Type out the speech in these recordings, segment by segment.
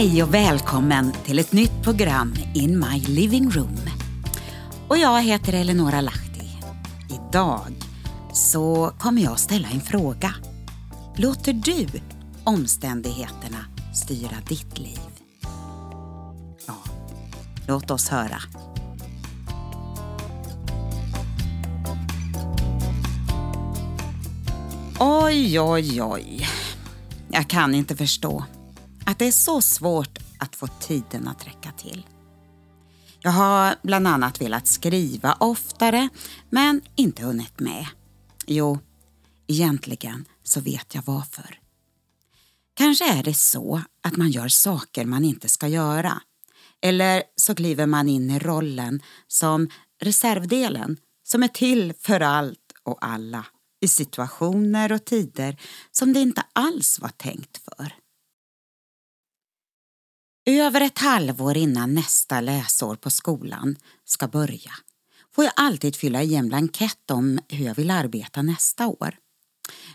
Hej och välkommen till ett nytt program In My Living Room. Och jag heter Eleonora Lahti. Idag så kommer jag ställa en fråga. Låter du omständigheterna styra ditt liv? Ja, låt oss höra. Oj, oj, oj. Jag kan inte förstå att det är så svårt att få tiden att räcka till. Jag har bland annat velat skriva oftare men inte hunnit med. Jo, egentligen så vet jag varför. Kanske är det så att man gör saker man inte ska göra. Eller så kliver man in i rollen som reservdelen som är till för allt och alla i situationer och tider som det inte alls var tänkt för. Över ett halvår innan nästa läsår på skolan ska börja får jag alltid fylla i en blankett om hur jag vill arbeta nästa år.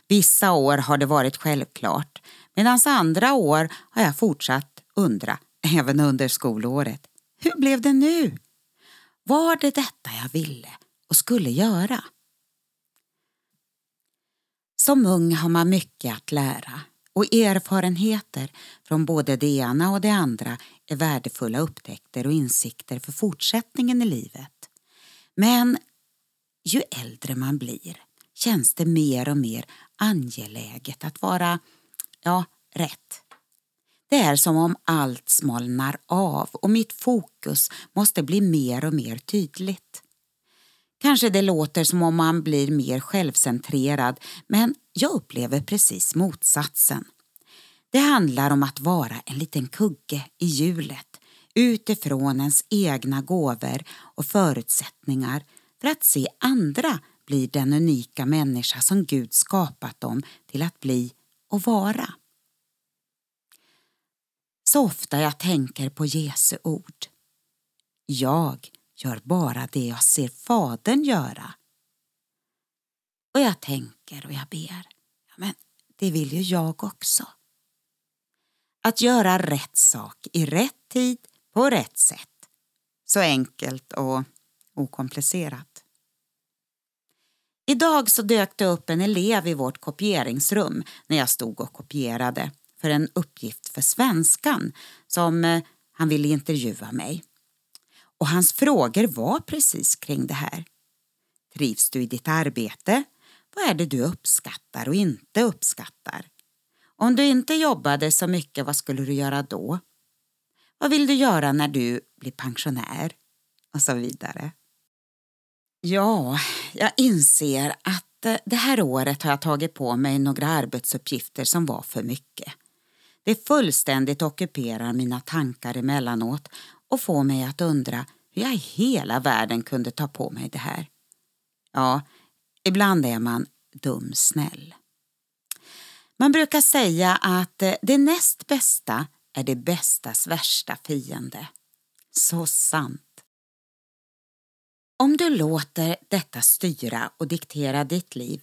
Vissa år har det varit självklart medan andra år har jag fortsatt undra, även under skolåret. Hur blev det nu? Var det detta jag ville och skulle göra? Som ung har man mycket att lära och erfarenheter från både det ena och det andra är värdefulla upptäckter och insikter för fortsättningen i livet. Men ju äldre man blir känns det mer och mer angeläget att vara, ja, rätt. Det är som om allt smalnar av och mitt fokus måste bli mer och mer tydligt. Kanske det låter som om man blir mer självcentrerad men jag upplever precis motsatsen. Det handlar om att vara en liten kugge i hjulet utifrån ens egna gåvor och förutsättningar för att se andra bli den unika människa som Gud skapat dem till att bli och vara. Så ofta jag tänker på Jesu ord. Jag gör bara det jag ser Fadern göra. Och jag tänker och jag ber, men det vill ju jag också. Att göra rätt sak i rätt tid på rätt sätt. Så enkelt och okomplicerat. Idag så dök det upp en elev i vårt kopieringsrum när jag stod och kopierade för en uppgift för svenskan som eh, han ville intervjua mig. Och hans frågor var precis kring det här. Trivs du i ditt arbete? Vad är det du uppskattar och inte uppskattar? Om du inte jobbade så mycket, vad skulle du göra då? Vad vill du göra när du blir pensionär? Och så vidare. Ja, jag inser att eh, det här året har jag tagit på mig några arbetsuppgifter som var för mycket. Det fullständigt ockuperar mina tankar emellanåt och får mig att undra hur jag i hela världen kunde ta på mig det här. Ja, ibland är man dumsnäll. Man brukar säga att eh, det näst bästa är det bästas värsta fiende. Så sant. Om du låter detta styra och diktera ditt liv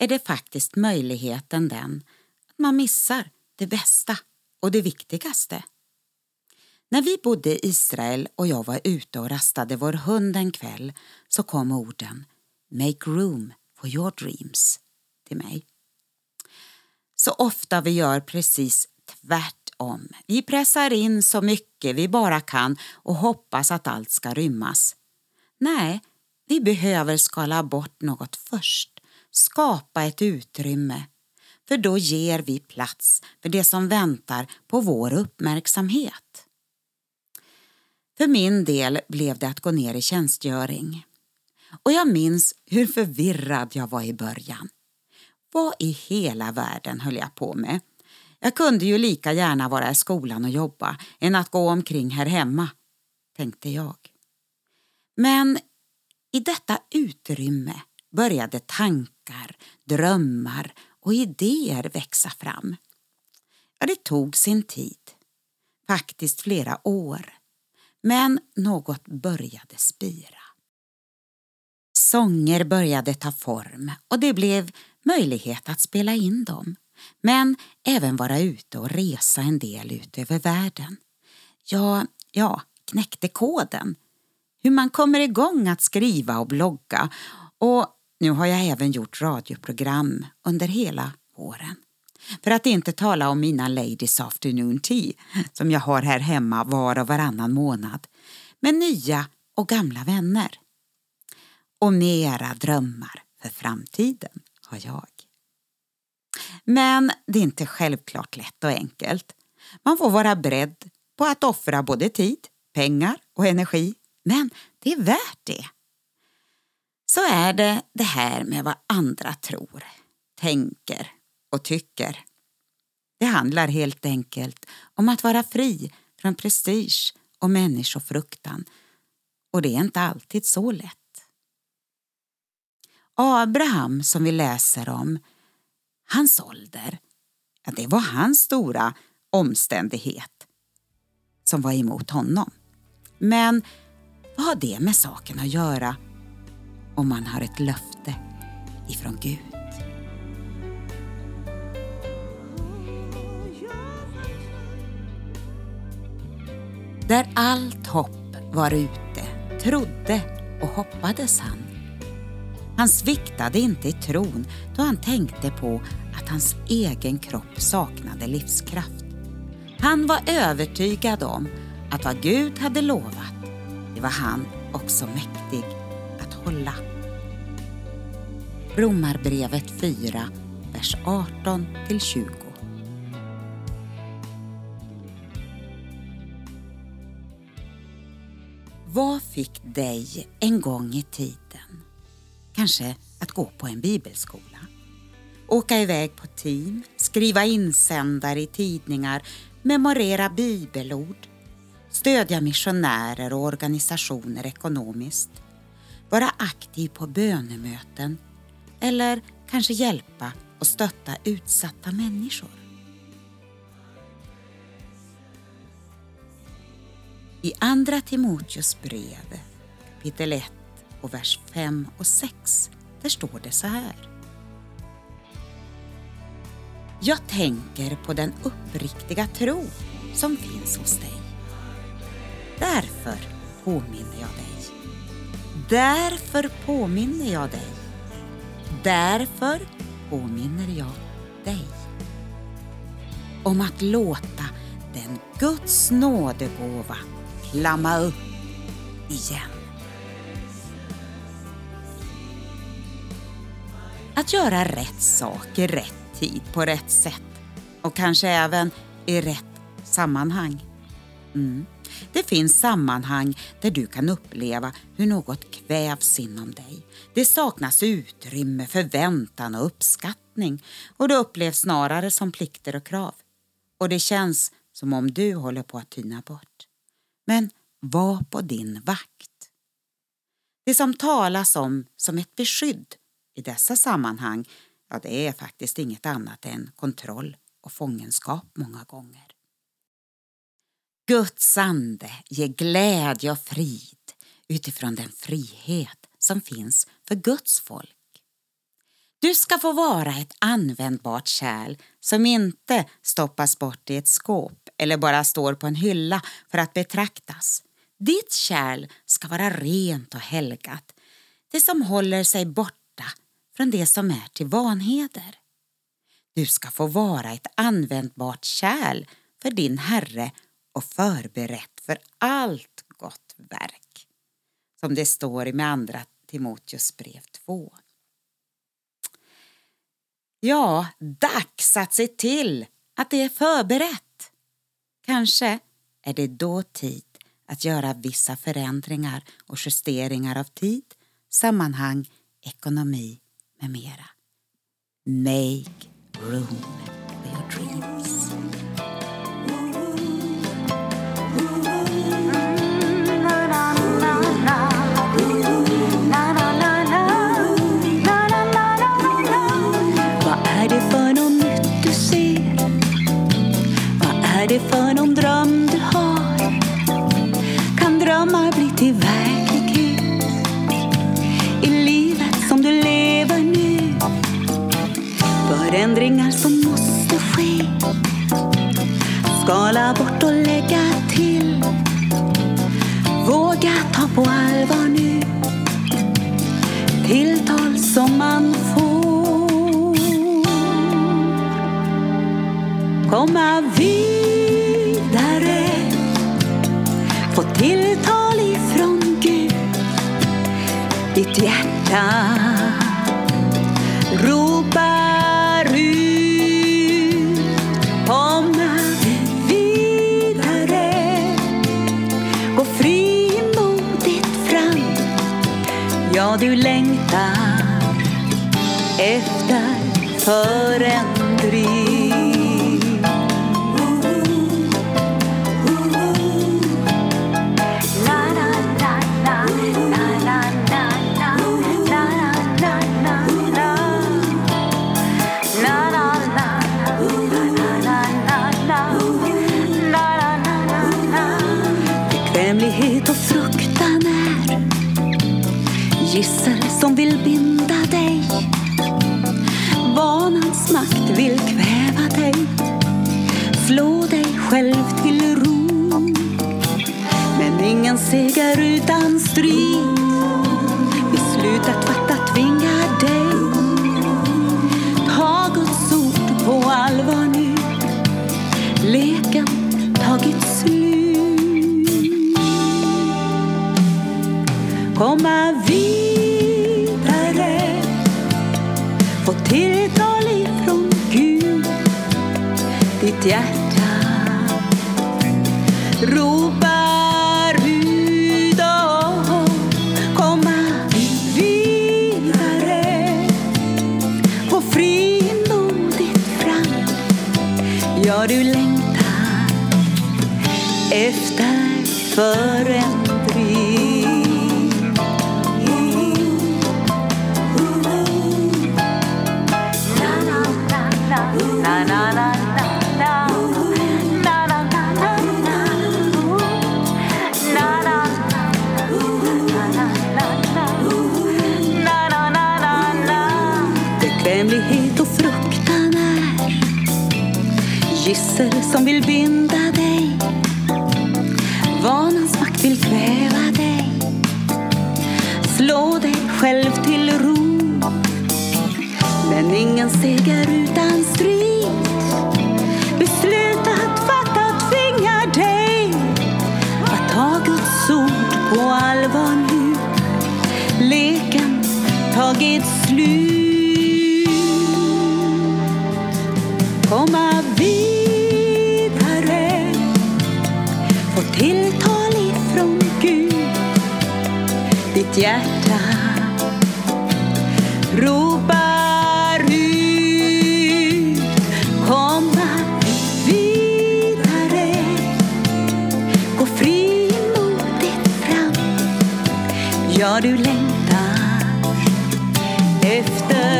är det faktiskt möjligheten den att man missar det bästa och det viktigaste. När vi bodde i Israel och jag var ute och rastade vår hund en kväll så kom orden Make room for your dreams till mig. Så ofta vi gör precis tvärtom. Vi pressar in så mycket vi bara kan och hoppas att allt ska rymmas. Nej, vi behöver skala bort något först, skapa ett utrymme. För då ger vi plats för det som väntar på vår uppmärksamhet. För min del blev det att gå ner i tjänstgöring. Och jag minns hur förvirrad jag var i början. Vad i hela världen höll jag på med? Jag kunde ju lika gärna vara i skolan och jobba än att gå omkring här hemma, tänkte jag. Men i detta utrymme började tankar, drömmar och idéer växa fram. Ja, det tog sin tid, faktiskt flera år. Men något började spira. Sånger började ta form och det blev möjlighet att spela in dem. men även vara ute och resa en del ut över världen. Jag, ja, knäckte koden. Hur man kommer igång att skriva och blogga och nu har jag även gjort radioprogram under hela våren. För att inte tala om mina Ladies Afternoon Tea som jag har här hemma var och varannan månad med nya och gamla vänner. Och mera drömmar för framtiden har jag. Men det är inte självklart lätt och enkelt. Man får vara beredd på att offra både tid, pengar och energi. Men det är värt det. Så är det det här med vad andra tror, tänker och tycker. Det handlar helt enkelt om att vara fri från prestige och människofruktan. Och det är inte alltid så lätt. Abraham som vi läser om, hans ålder, ja, det var hans stora omständighet som var emot honom. Men vad har det med saken att göra om man har ett löfte ifrån Gud? Där allt hopp var ute trodde och hoppades han. Han sviktade inte i tron då han tänkte på att hans egen kropp saknade livskraft. Han var övertygad om att vad Gud hade lovat, det var han också mäktig att hålla. Romarbrevet 4, vers 18 20. Vad fick dig en gång i tiden kanske att gå på en bibelskola? Åka iväg på team, skriva insändare i tidningar, memorera bibelord, stödja missionärer och organisationer ekonomiskt, vara aktiv på bönemöten eller kanske hjälpa och stötta utsatta människor. I Andra Timoteus brev kapitel 1 och vers 5 och 6 där står det så här. Jag tänker på den uppriktiga tro som finns hos dig. Därför påminner jag dig. Därför påminner jag dig. Därför påminner jag dig om att låta den Guds nådegåva flamma upp igen. Att göra rätt sak i rätt tid på rätt sätt och kanske även i rätt sammanhang. Mm. Det finns sammanhang där du kan uppleva hur något kvävs inom dig. Det saknas utrymme, förväntan och uppskattning och det upplevs snarare som plikter och krav. Och det känns som om du håller på att tyna bort. Men var på din vakt. Det som talas om som ett beskydd i dessa sammanhang, ja det är faktiskt inget annat än kontroll och fångenskap många gånger. Guds ande ger glädje och frid utifrån den frihet som finns för Guds folk. Du ska få vara ett användbart kärl som inte stoppas bort i ett skåp eller bara står på en hylla för att betraktas. Ditt kärl ska vara rent och helgat, det som håller sig borta från det som är till vanheder. Du ska få vara ett användbart kärl för din Herre och förberett för allt gott verk. Som det står med andra Timoteus brev 2. Ja, dags att se till att det är förberett. Kanske är det då tid att göra vissa förändringar och justeringar av tid, sammanhang, ekonomi med mera. Make room for your dreams. Komma vidare. Få tilltal ifrån Gud. Ditt hjärta ropar ut. Komma vidare. Gå frimodigt fram. Ja, du längtar efter förändring. Bekvämlighet och fruktan är gissel som vill binda dig. Vanans makt vill kväva dig, slå dig själv till ro. Men ingen seger utan strid. Komma vidare. Få tilltal ifrån Gud. Ditt hjärta ropar ut och komma vidare. Gå frimodigt fram. Ja, du längtar efter förändring. Bekvämlighet och fruktan är gissel som vill binda dig. Vanans makt vill kväva dig. Slå dig själv till. Men ingen seger utan strid. Beslutat fattat tvingar dig att ta Guds ord på allvar nu. Leken tagit slut. Komma vidare. Få tilltal ifrån Gud. Ditt hjärta du längtar efter.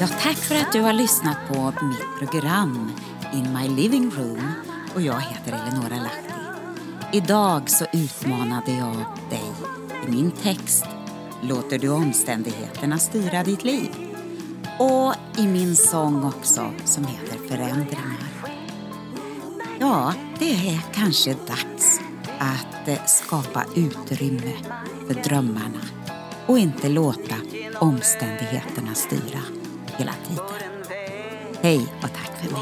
Ja, tack för att du har lyssnat på mitt program In My Living Room och jag heter Eleonora Lahti. Idag så utmanade jag dig i min text Låter du omständigheterna styra ditt liv? Och i min sång också som heter Förändringar. Ja, det är kanske dags att eh, skapa utrymme för drömmarna och inte låta omständigheterna styra hela tiden. Hej och tack för mig.